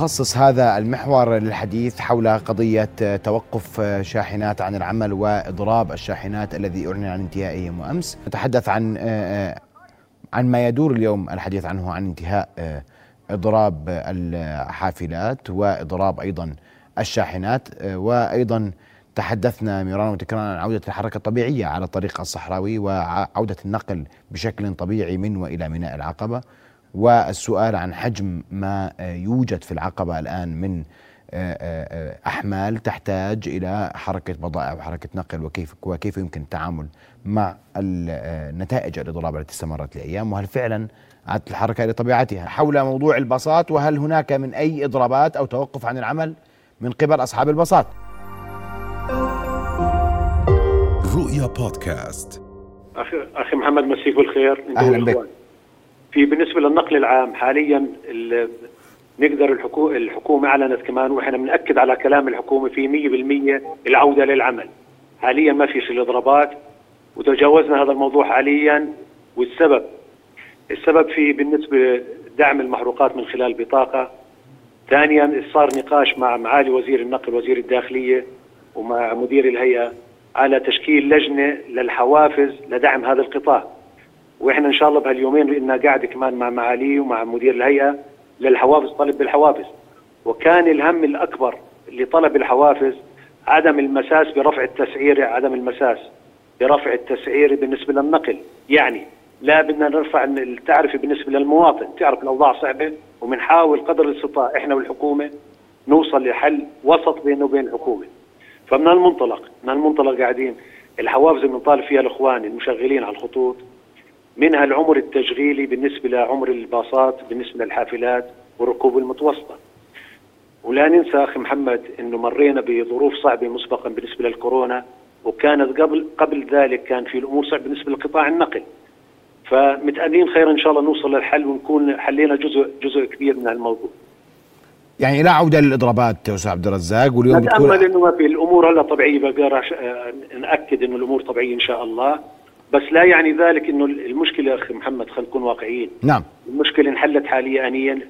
نخصص هذا المحور للحديث حول قضية توقف شاحنات عن العمل وإضراب الشاحنات الذي أعلن عن انتهائه أمس. نتحدث عن عن ما يدور اليوم الحديث عنه عن انتهاء إضراب الحافلات وإضراب أيضا الشاحنات. وأيضا تحدثنا مرارا وتكرارا عن عودة الحركة الطبيعية على الطريق الصحراوي وعودة النقل بشكل طبيعي من وإلى ميناء العقبة. والسؤال عن حجم ما يوجد في العقبة الآن من أحمال تحتاج إلى حركة بضائع وحركة نقل وكيف وكيف يمكن التعامل مع نتائج الإضراب التي استمرت لأيام؟ وهل فعلا عادت الحركة إلى طبيعتها حول موضوع الباصات؟ وهل هناك من أي إضرابات أو توقف عن العمل من قبل أصحاب الباصات؟ رؤيا بودكاست. أخي أخي محمد مسيك بالخير. أهلا بك. في بالنسبة للنقل العام حاليا نقدر الحكومة الحكومة أعلنت كمان وإحنا بنأكد على كلام الحكومة في 100% العودة للعمل. حاليا ما فيش الاضرابات وتجاوزنا هذا الموضوع حاليا والسبب السبب في بالنسبة دعم المحروقات من خلال بطاقة. ثانيا صار نقاش مع معالي وزير النقل وزير الداخلية ومع مدير الهيئة على تشكيل لجنة للحوافز لدعم هذا القطاع. وإحنا إن شاء الله بهاليومين لنا قاعدة كمان مع معاليه ومع مدير الهيئة للحوافز طلب بالحوافز وكان الهم الأكبر لطلب الحوافز عدم المساس برفع التسعيره عدم المساس برفع التسعيره بالنسبة للنقل. يعني لا بدنا نرفع التعرفه بالنسبة للمواطن تعرف الأوضاع صعبة وبنحاول قدر الاستطاعة إحنا والحكومة نوصل لحل وسط بينه وبين الحكومة. فمن المنطلق من المنطلق قاعدين الحوافز اللي بنطالب فيها الإخوان المشغلين على الخطوط منها العمر التشغيلي بالنسبة لعمر الباصات بالنسبة للحافلات والركوب المتوسطة. ولا ننسى أخي محمد إنه مرينا بظروف صعبة مسبقا بالنسبة للكورونا وكانت قبل قبل ذلك كان في الأمور صعبة بالنسبة لقطاع النقل. فمتأملين خير إن شاء الله نوصل للحل ونكون حلينا جزء جزء كبير من الموضوع يعني لا عودة للإضرابات يا أستاذ عبد الرزاق واليوم نتأمل إنه ما في الأمور هلا طبيعية بقى نأكد إنه الأمور طبيعية إن شاء الله. بس لا يعني ذلك إنه المشكلة أخي محمد خلينا نكون واقعيين. نعم. المشكلة انحلت حاليا انيا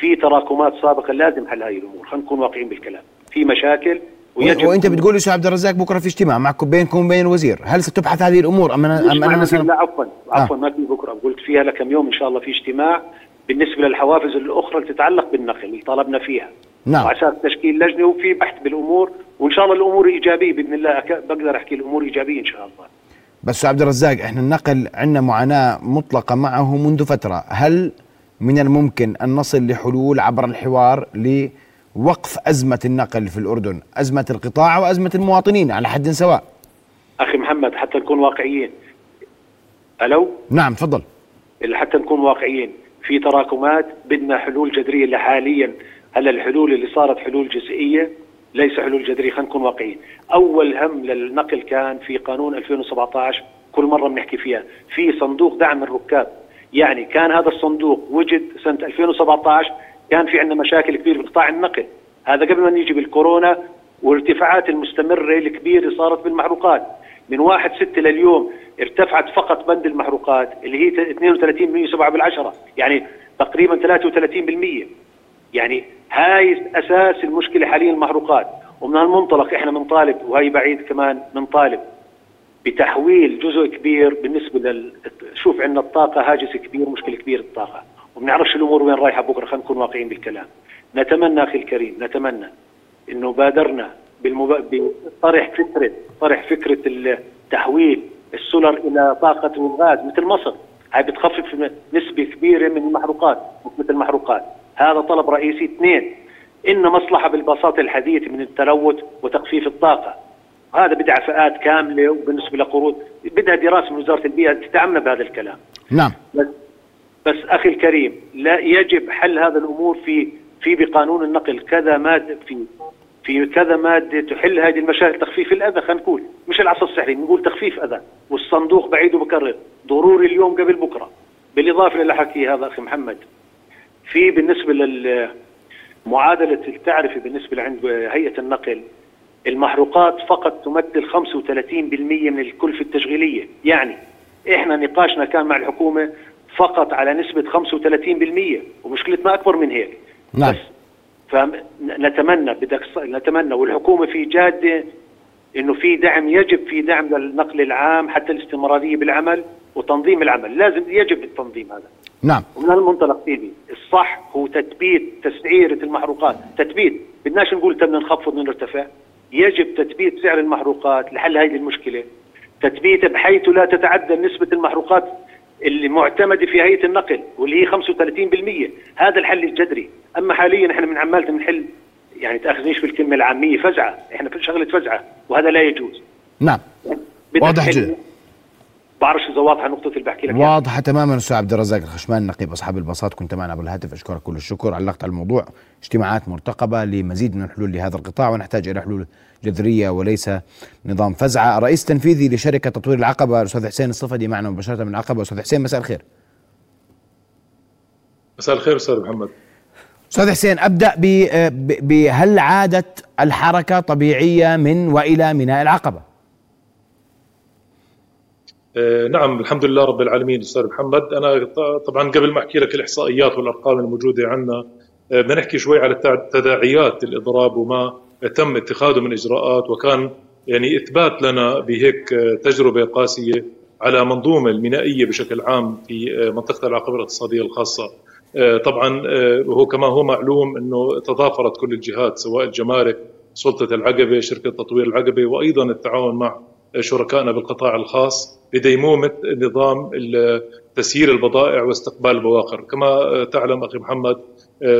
في تراكمات سابقة لازم حل هذه الأمور. خلينا نكون واقعيين بالكلام. في مشاكل ويجب وأنت بتقول أستاذ عبد الرزاق بكرة في اجتماع معكم بينكم وبين الوزير. هل ستبحث هذه الأمور؟ ام أنا ام أنا مثلا لا عفوا عفوا آه. ما في بكرة. قلت فيها لكم يوم إن شاء الله في اجتماع. بالنسبة للحوافز الأخرى اللي تتعلق بالنقل اللي طالبنا فيها. نعم. وعشان تشكيل لجنة وفي بحث بالأمور. وإن شاء الله الأمور إيجابية بإذن الله. بقدر أحكي الأمور إيجابية إن شاء الله. بس عبد الرزاق إحنا النقل عندنا معاناة مطلقة معه منذ فترة. هل من الممكن أن نصل لحلول عبر الحوار لوقف أزمة النقل في الأردن؟ أزمة القطاع وازمه المواطنين على حد سواء؟ أخي محمد حتى نكون واقعيين. ألو؟ نعم تفضل. حتى نكون واقعيين. في تراكمات بدنا حلول جذرية اللي حاليا هلا الحلول اللي صارت حلول جزئية؟ ليس حلول جذريه خلينا نكون واقعيين. أول هم للنقل كان في قانون 2017 كل مرة بنحكي فيها. في صندوق دعم الركاب. يعني كان هذا الصندوق وجد سنة 2017 كان في عندنا مشاكل كبيرة بقطاع النقل. هذا قبل ما نيجي بالكورونا والارتفاعات المستمرة الكبيرة صارت بالمحروقات. من 1 6 لليوم ارتفعت فقط بند المحروقات اللي هي 32.7 بالعشرة. يعني تقريبا 33% يعني هاي أساس المشكلة حاليا المحروقات. ومن هالمنطلق إحنا بنطالب وهي بعيد كمان بنطالب بتحويل جزء كبير بالنسبة لل شوف عندنا الطاقة هاجس كبير مشكلة كبيرة الطاقة. وبنعرفش الأمور وين رايحة بكرة خلينا نكون واقعيين بالكلام. نتمنى أخي الكريم نتمنى إنه بادرنا بالمب... بطرح فكرة طرح فكرة التحويل السولر إلى طاقة الغاز مثل مصر. هاي بتخفف نسبة كبيرة من المحروقات مثل المحروقات. هذا طلب رئيسي اثنين. إن مصلحة بالباصات الحديثة من التلوث وتخفيف الطاقة. هذا بدها فئات كاملة وبالنسبة لقروض بدها دراسة من وزارة البيئة تتعمل بهذا الكلام. نعم. بس, بس أخي الكريم لا يجب حل هذا الأمور في في بقانون النقل. كذا مادة في في كذا مادة تحل هذه المشاكل. تخفيف الأذى خلينا نقول. مش العصا السحري نقول تخفيف أذى. والصندوق بعيد وبكرر ضروري اليوم قبل بكرة. بالإضافة إلى حكي هذا أخي محمد. في بالنسبة للمعادلة التعرفه بالنسبة لعند هيئة النقل المحروقات فقط تمثل 35% من الكلفة التشغيلية، يعني إحنا نقاشنا كان مع الحكومة فقط على نسبة 35% ومشكلتنا أكبر من هيك. نعم. فنتمنى بدك نتمنى والحكومة في جادة إنه في دعم يجب في دعم للنقل العام حتى الاستمرارية بالعمل وتنظيم العمل. لازم يجب التنظيم هذا. نعم. ومن هالمنطلق سيدي الصح هو تثبيت تسعيرة المحروقات. تثبيت بدناش نقول بدنا نخفض ونرتفع. يجب تثبيت سعر المحروقات لحل هذه المشكلة. تثبيته بحيث لا تتعدى نسبة المحروقات المعتمده في هيئة النقل واللي هي 35% هذا الحل الجذري. أما حاليا إحنا من عمالة بنحل يعني تأخذنيش بالكلمة العامية فزعة. إحنا في شغلة فزعة وهذا لا يجوز. نعم. واضح جدا. بعرفش إذا واضحة نقطة اللي بحكي لك واضحة تماما أستاذ عبد الرزاق الخشمان نقيب أصحاب الباصات كنت معنا عبر الهاتف أشكرك كل الشكر. علقت على الموضوع. اجتماعات مرتقبة لمزيد من الحلول لهذا القطاع ونحتاج إلى حلول جذرية وليس نظام فزعة. رئيس تنفيذي لشركة تطوير العقبة الأستاذ حسين الصفدي معنا مباشرة من العقبة. أستاذ حسين مساء الخير. مساء الخير أستاذ محمد. أستاذ حسين أبدأ بهل عادت الحركة طبيعية من وإلى ميناء العقبة؟ نعم الحمد لله رب العالمين أستاذ محمد. أنا طبعا قبل ما أحكي لك الإحصائيات والأرقام الموجودة عندنا آه، بدنا نحكي شوي على تداعيات الإضراب وما تم اتخاذه من إجراءات وكان يعني إثبات لنا بهيك آه، تجربة قاسية على منظومة المينائية بشكل عام في منطقة العقبة الاقتصادية الخاصة. طبعا وهو كما هو معلوم إنه تضافرت كل الجهات سواء الجمارك سلطة العقبة شركة تطوير العقبة وأيضا التعاون مع شركائنا بالقطاع الخاص لديمومه نظام تسيير البضائع واستقبال البواخر، كما تعلم أخي محمد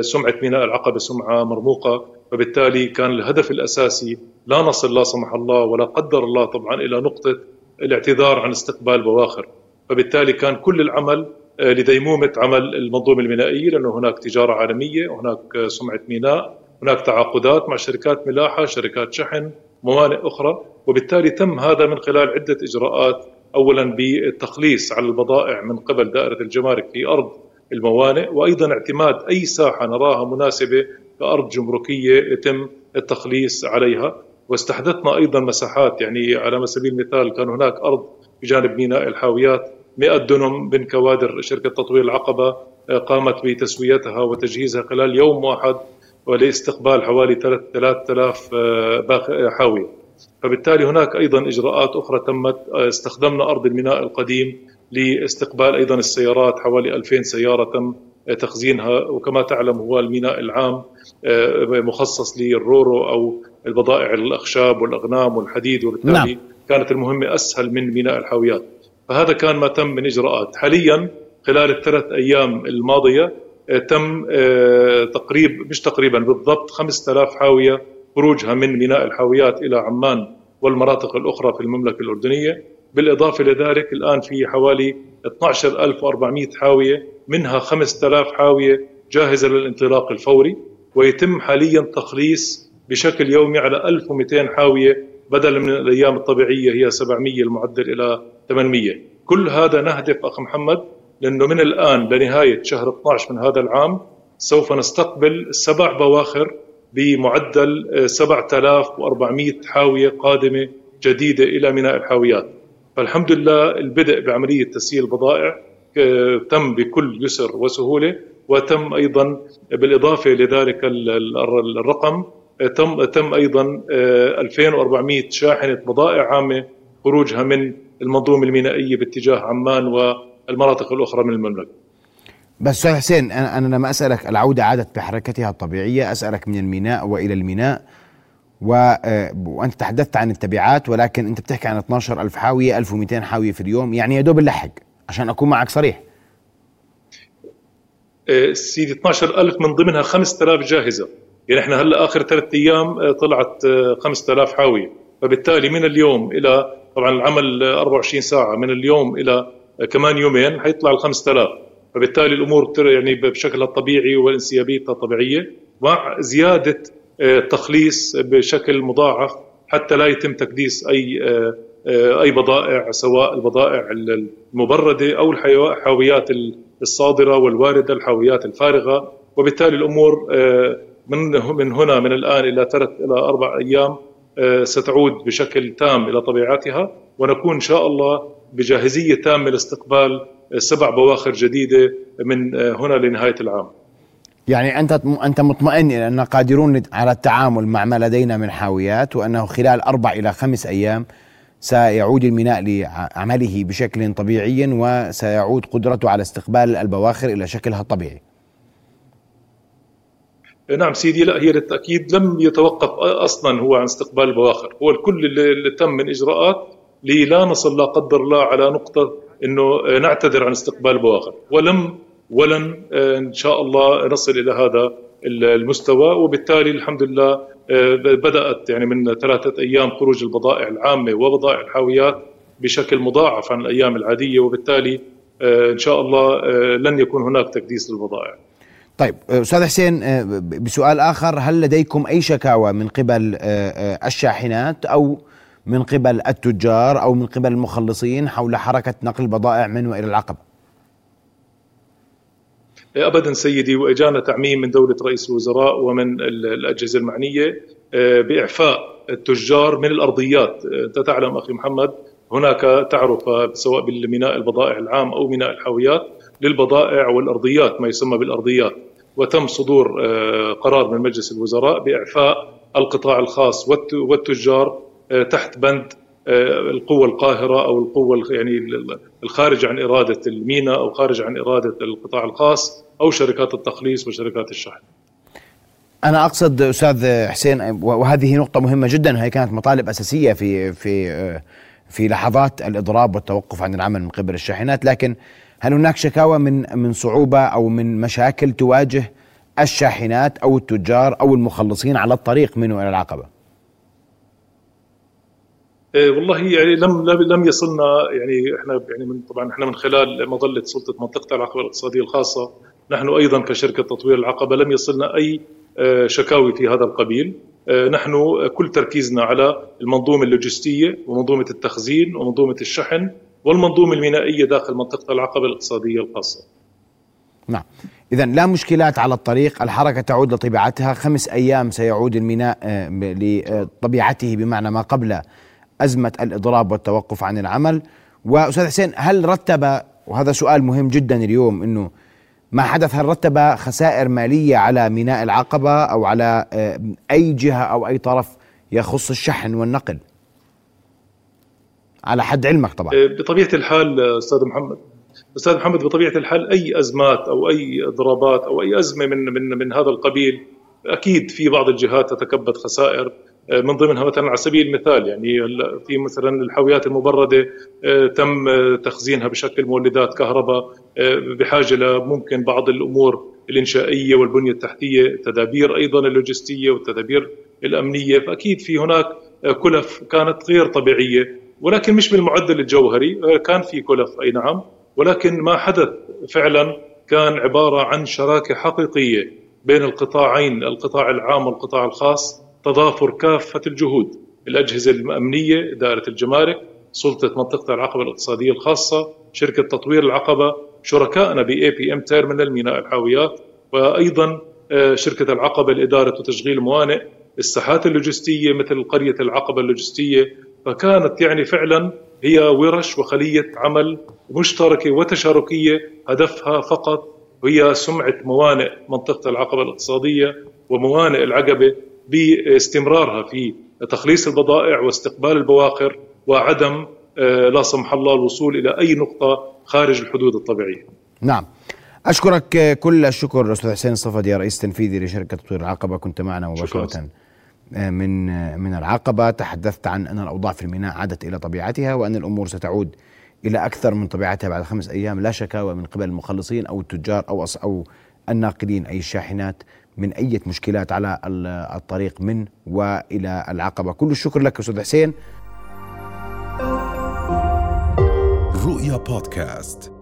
سمعه ميناء العقبة سمعة مرموقة فبالتالي كان الهدف الأساسي لا نصل لا سمح الله ولا قدر الله طبعا إلى نقطة الاعتذار عن استقبال بواخر، فبالتالي كان كل العمل لديمومة عمل المنظومة المينائيه لأنه هناك تجارة عالمية، وهناك سمعة ميناء، هناك تعاقدات مع شركات ملاحة، شركات شحن، موانئ أخرى، وبالتالي تم هذا من خلال عدة إجراءات. اولا بالتخليص على البضائع من قبل دائرة الجمارك في أرض الموانئ وأيضا اعتماد أي ساحة نراها مناسبة كارض جمركية يتم التخليص عليها. واستحدثنا أيضا مساحات يعني على سبيل المثال كان هناك أرض بجانب ميناء الحاويات 100 دنم من كوادر شركة تطوير العقبة قامت بتسويتها وتجهيزها خلال يوم واحد. ولإستقبال حوالي 3000 حاوية. فبالتالي هناك أيضا إجراءات أخرى تمت استخدمنا أرض الميناء القديم لإستقبال أيضا السيارات حوالي 2000 سيارة تم تخزينها. وكما تعلم هو الميناء العام آه، مخصص للرورو أو البضائع الأخشاب والأغنام والحديد. وبالتالي نعم. كانت المهمة أسهل من ميناء الحاويات. فهذا كان ما تم من إجراءات. حاليا خلال الثلاث أيام الماضية آه، تم آه، تقريب مش تقريبا بالضبط 5000 حاوية خروجها من ميناء الحاويات إلى عمان والمناطق الأخرى في المملكة الأردنية. بالإضافة لذلك الآن في حوالي 12400 حاوية منها 5000 حاوية جاهزة للانطلاق الفوري. ويتم حاليا تخليص بشكل يومي على 1200 حاوية بدلا من الأيام الطبيعية هي 700 المعدل إلى 800 كل هذا نهدف أخ محمد لأنه من الآن لنهاية شهر 12 من هذا العام سوف نستقبل سبع بواخر بمعدل 7400 آه، حاوية قادمة جديدة إلى ميناء الحاويات. فالحمد لله البدء بعملية تسييل البضائع آه، تم بكل يسر وسهولة وتم أيضا بالإضافة لذلك الرقم آه، تم تم أيضا 2400 شاحنة بضائع عامة خروجها من المنظومة المينائية باتجاه عمان والمناطق الأخرى من المملكة. بس أستاذ حسين أنا أنا لما أسألك العودة عادت بحركتها الطبيعية أسألك من الميناء وإلى الميناء و... آه، وأنت تحدثت عن التبعات ولكن أنت بتحكي عن 12000 حاوية 1200 حاوية في اليوم يعني يا دوب نلحق عشان أكون معك صريح. آه، سيدي 12000 من ضمنها 5000 جاهزة. يعني إحنا هلأ آخر ثلاث أيام آه، طلعت 5000 حاوية. فبالتالي من اليوم إلى طبعا العمل 24 ساعة من اليوم إلى كمان يومين حيطلع ال 5000 فبالتالي الأمور يعني بشكلها الطبيعي وانسيابيتها الطبيعيه مع زيادة آه، تخليص بشكل مضاعف حتى لا يتم تكديس أي آه، آه، أي بضائع سواء البضائع المبردة أو الحاويات الصادرة والواردة الحاويات الفارغة. وبالتالي الأمور من من هنا من الآن إلى ثلاث إلى أربع أيام ستعود بشكل تام إلى طبيعتها. ونكون إن شاء الله بجاهزية تامة لاستقبال سبع بواخر جديدة من هنا لنهاية العام. يعني أنت أنت مطمئن إلى ان قادرون على التعامل مع ما لدينا من حاويات وأنه خلال أربع إلى خمس أيام سيعود الميناء لعمله بشكل طبيعي وسيعود قدرته على استقبال البواخر إلى شكلها الطبيعي. نعم سيدي لا هي للتأكيد لم يتوقف أصلا هو عن استقبال البواخر، هو الكل اللي تم من إجراءات للا نصل لا قدر الله على نقطة إنه نعتذر عن استقبال البواخر، ولم ولن إن شاء الله نصل إلى هذا المستوى. وبالتالي الحمد لله آه، بدأت يعني من ثلاثة أيام خروج البضائع العامة وبضائع الحاويات بشكل مضاعف عن الأيام العادية. وبالتالي آه، إن شاء الله آه، لن يكون هناك تكديس للبضائع. طيب أستاذ حسين بسؤال آخر. هل لديكم أي شكاوى من قبل الشاحنات؟ أو من قبل التجار أو من قبل المخلصين حول حركة نقل البضائع من وإلى العقبه؟ ابدا سيدي وإجانا تعميم من دولة رئيس الوزراء ومن الأجهزة المعنية آه، بإعفاء التجار من الأرضيات آه، أنت تعلم أخي محمد هناك تعرف سواء بالميناء البضائع العام أو ميناء الحاويات للبضائع والأرضيات ما يسمى بالأرضيات وتم صدور قرار من مجلس الوزراء بإعفاء القطاع الخاص والتجار تحت بند القوة القاهرة أو القوة يعني الخارج عن إرادة المينا أو خارج عن إرادة القطاع الخاص أو شركات التخليص وشركات الشحن أنا أقصد أستاذ حسين وهذه نقطة مهمة جدا هي كانت مطالب أساسية في في في لحظات الإضراب والتوقف عن العمل من قبل الشاحنات لكن هل هناك شكاوى من من صعوبة أو من مشاكل تواجه الشاحنات أو التجار أو المخلصين على الطريق منه إلى العقبة؟ إيه، والله يعني لم لم يصلنا يعني إحنا يعني من طبعا إحنا من خلال مظلة سلطة منطقة العقبة الاقتصادية الخاصة نحن أيضا كشركة تطوير العقبة لم يصلنا أي آه، شكاوي في هذا القبيل. آه، نحن كل تركيزنا على المنظومة اللوجستية ومنظومة التخزين ومنظومة الشحن والمنظومة المينائية داخل منطقة العقبة الاقتصادية الخاصة. نعم. إذا لا مشكلات على الطريق الحركة تعود لطبيعتها خمس أيام سيعود الميناء لطبيعته بمعنى ما قبل أزمة الإضراب والتوقف عن العمل. وأستاذ حسين هل رتب وهذا سؤال مهم جدا اليوم إنه ما حدث هل رتب خسائر مالية على ميناء العقبة أو على آه، أي جهة أو أي طرف يخص الشحن والنقل؟ على حد علمك طبعا. آه، بطبيعة الحال أستاذ محمد أستاذ محمد بطبيعة الحال أي أزمات أو أي إضرابات أو أي أزمة من من من هذا القبيل أكيد في بعض الجهات تتكبد خسائر. من ضمنها مثلا على سبيل المثال يعني في مثلا الحاويات المبردة آه، تم تخزينها بشكل مولدات كهرباء آه، بحاجة لممكن بعض الأمور الإنشائية والبنية التحتية التدابير أيضا اللوجستية والتدابير الأمنية فأكيد في هناك كلف كانت غير طبيعية ولكن مش بالمعدل الجوهري كان في كلف أي نعم ولكن ما حدث فعلا كان عبارة عن شراكة حقيقية بين القطاعين القطاع العام والقطاع الخاص تضافر كافة الجهود. الأجهزة الأمنية إدارة الجمارك سلطة منطقة العقبة الاقتصادية الخاصة شركة تطوير العقبة شركائنا APM ميناء الحاويات وأيضا آه، شركة العقبة لإدارة وتشغيل الموانئ الساحات اللوجستية مثل قرية العقبة اللوجستية. فكانت يعني فعلا هي ورش وخلية عمل مشتركة وتشاركية هدفها فقط هي سمعة موانئ منطقة العقبة الاقتصادية وموانئ العقبة باستمرارها في تخليص البضائع واستقبال البواخر وعدم آه، لا سمح الله الوصول إلى أي نقطة خارج الحدود الطبيعية. نعم. أشكرك كل الشكر أستاذ حسين صفدي رئيس تنفيذي لشركة تطوير العقبة كنت معنا مباشرة آه، من آه، من العقبة تحدثت عن أن الأوضاع في الميناء عادت إلى طبيعتها وأن الأمور ستعود إلى أكثر من طبيعتها بعد خمس أيام لا شكاوى من قبل المخلصين أو التجار أو أو الناقلين أي الشاحنات من أي مشكلات على الطريق من وإلى العقبة. كل الشكر لك أستاذ حسين. رؤيا بودكاست.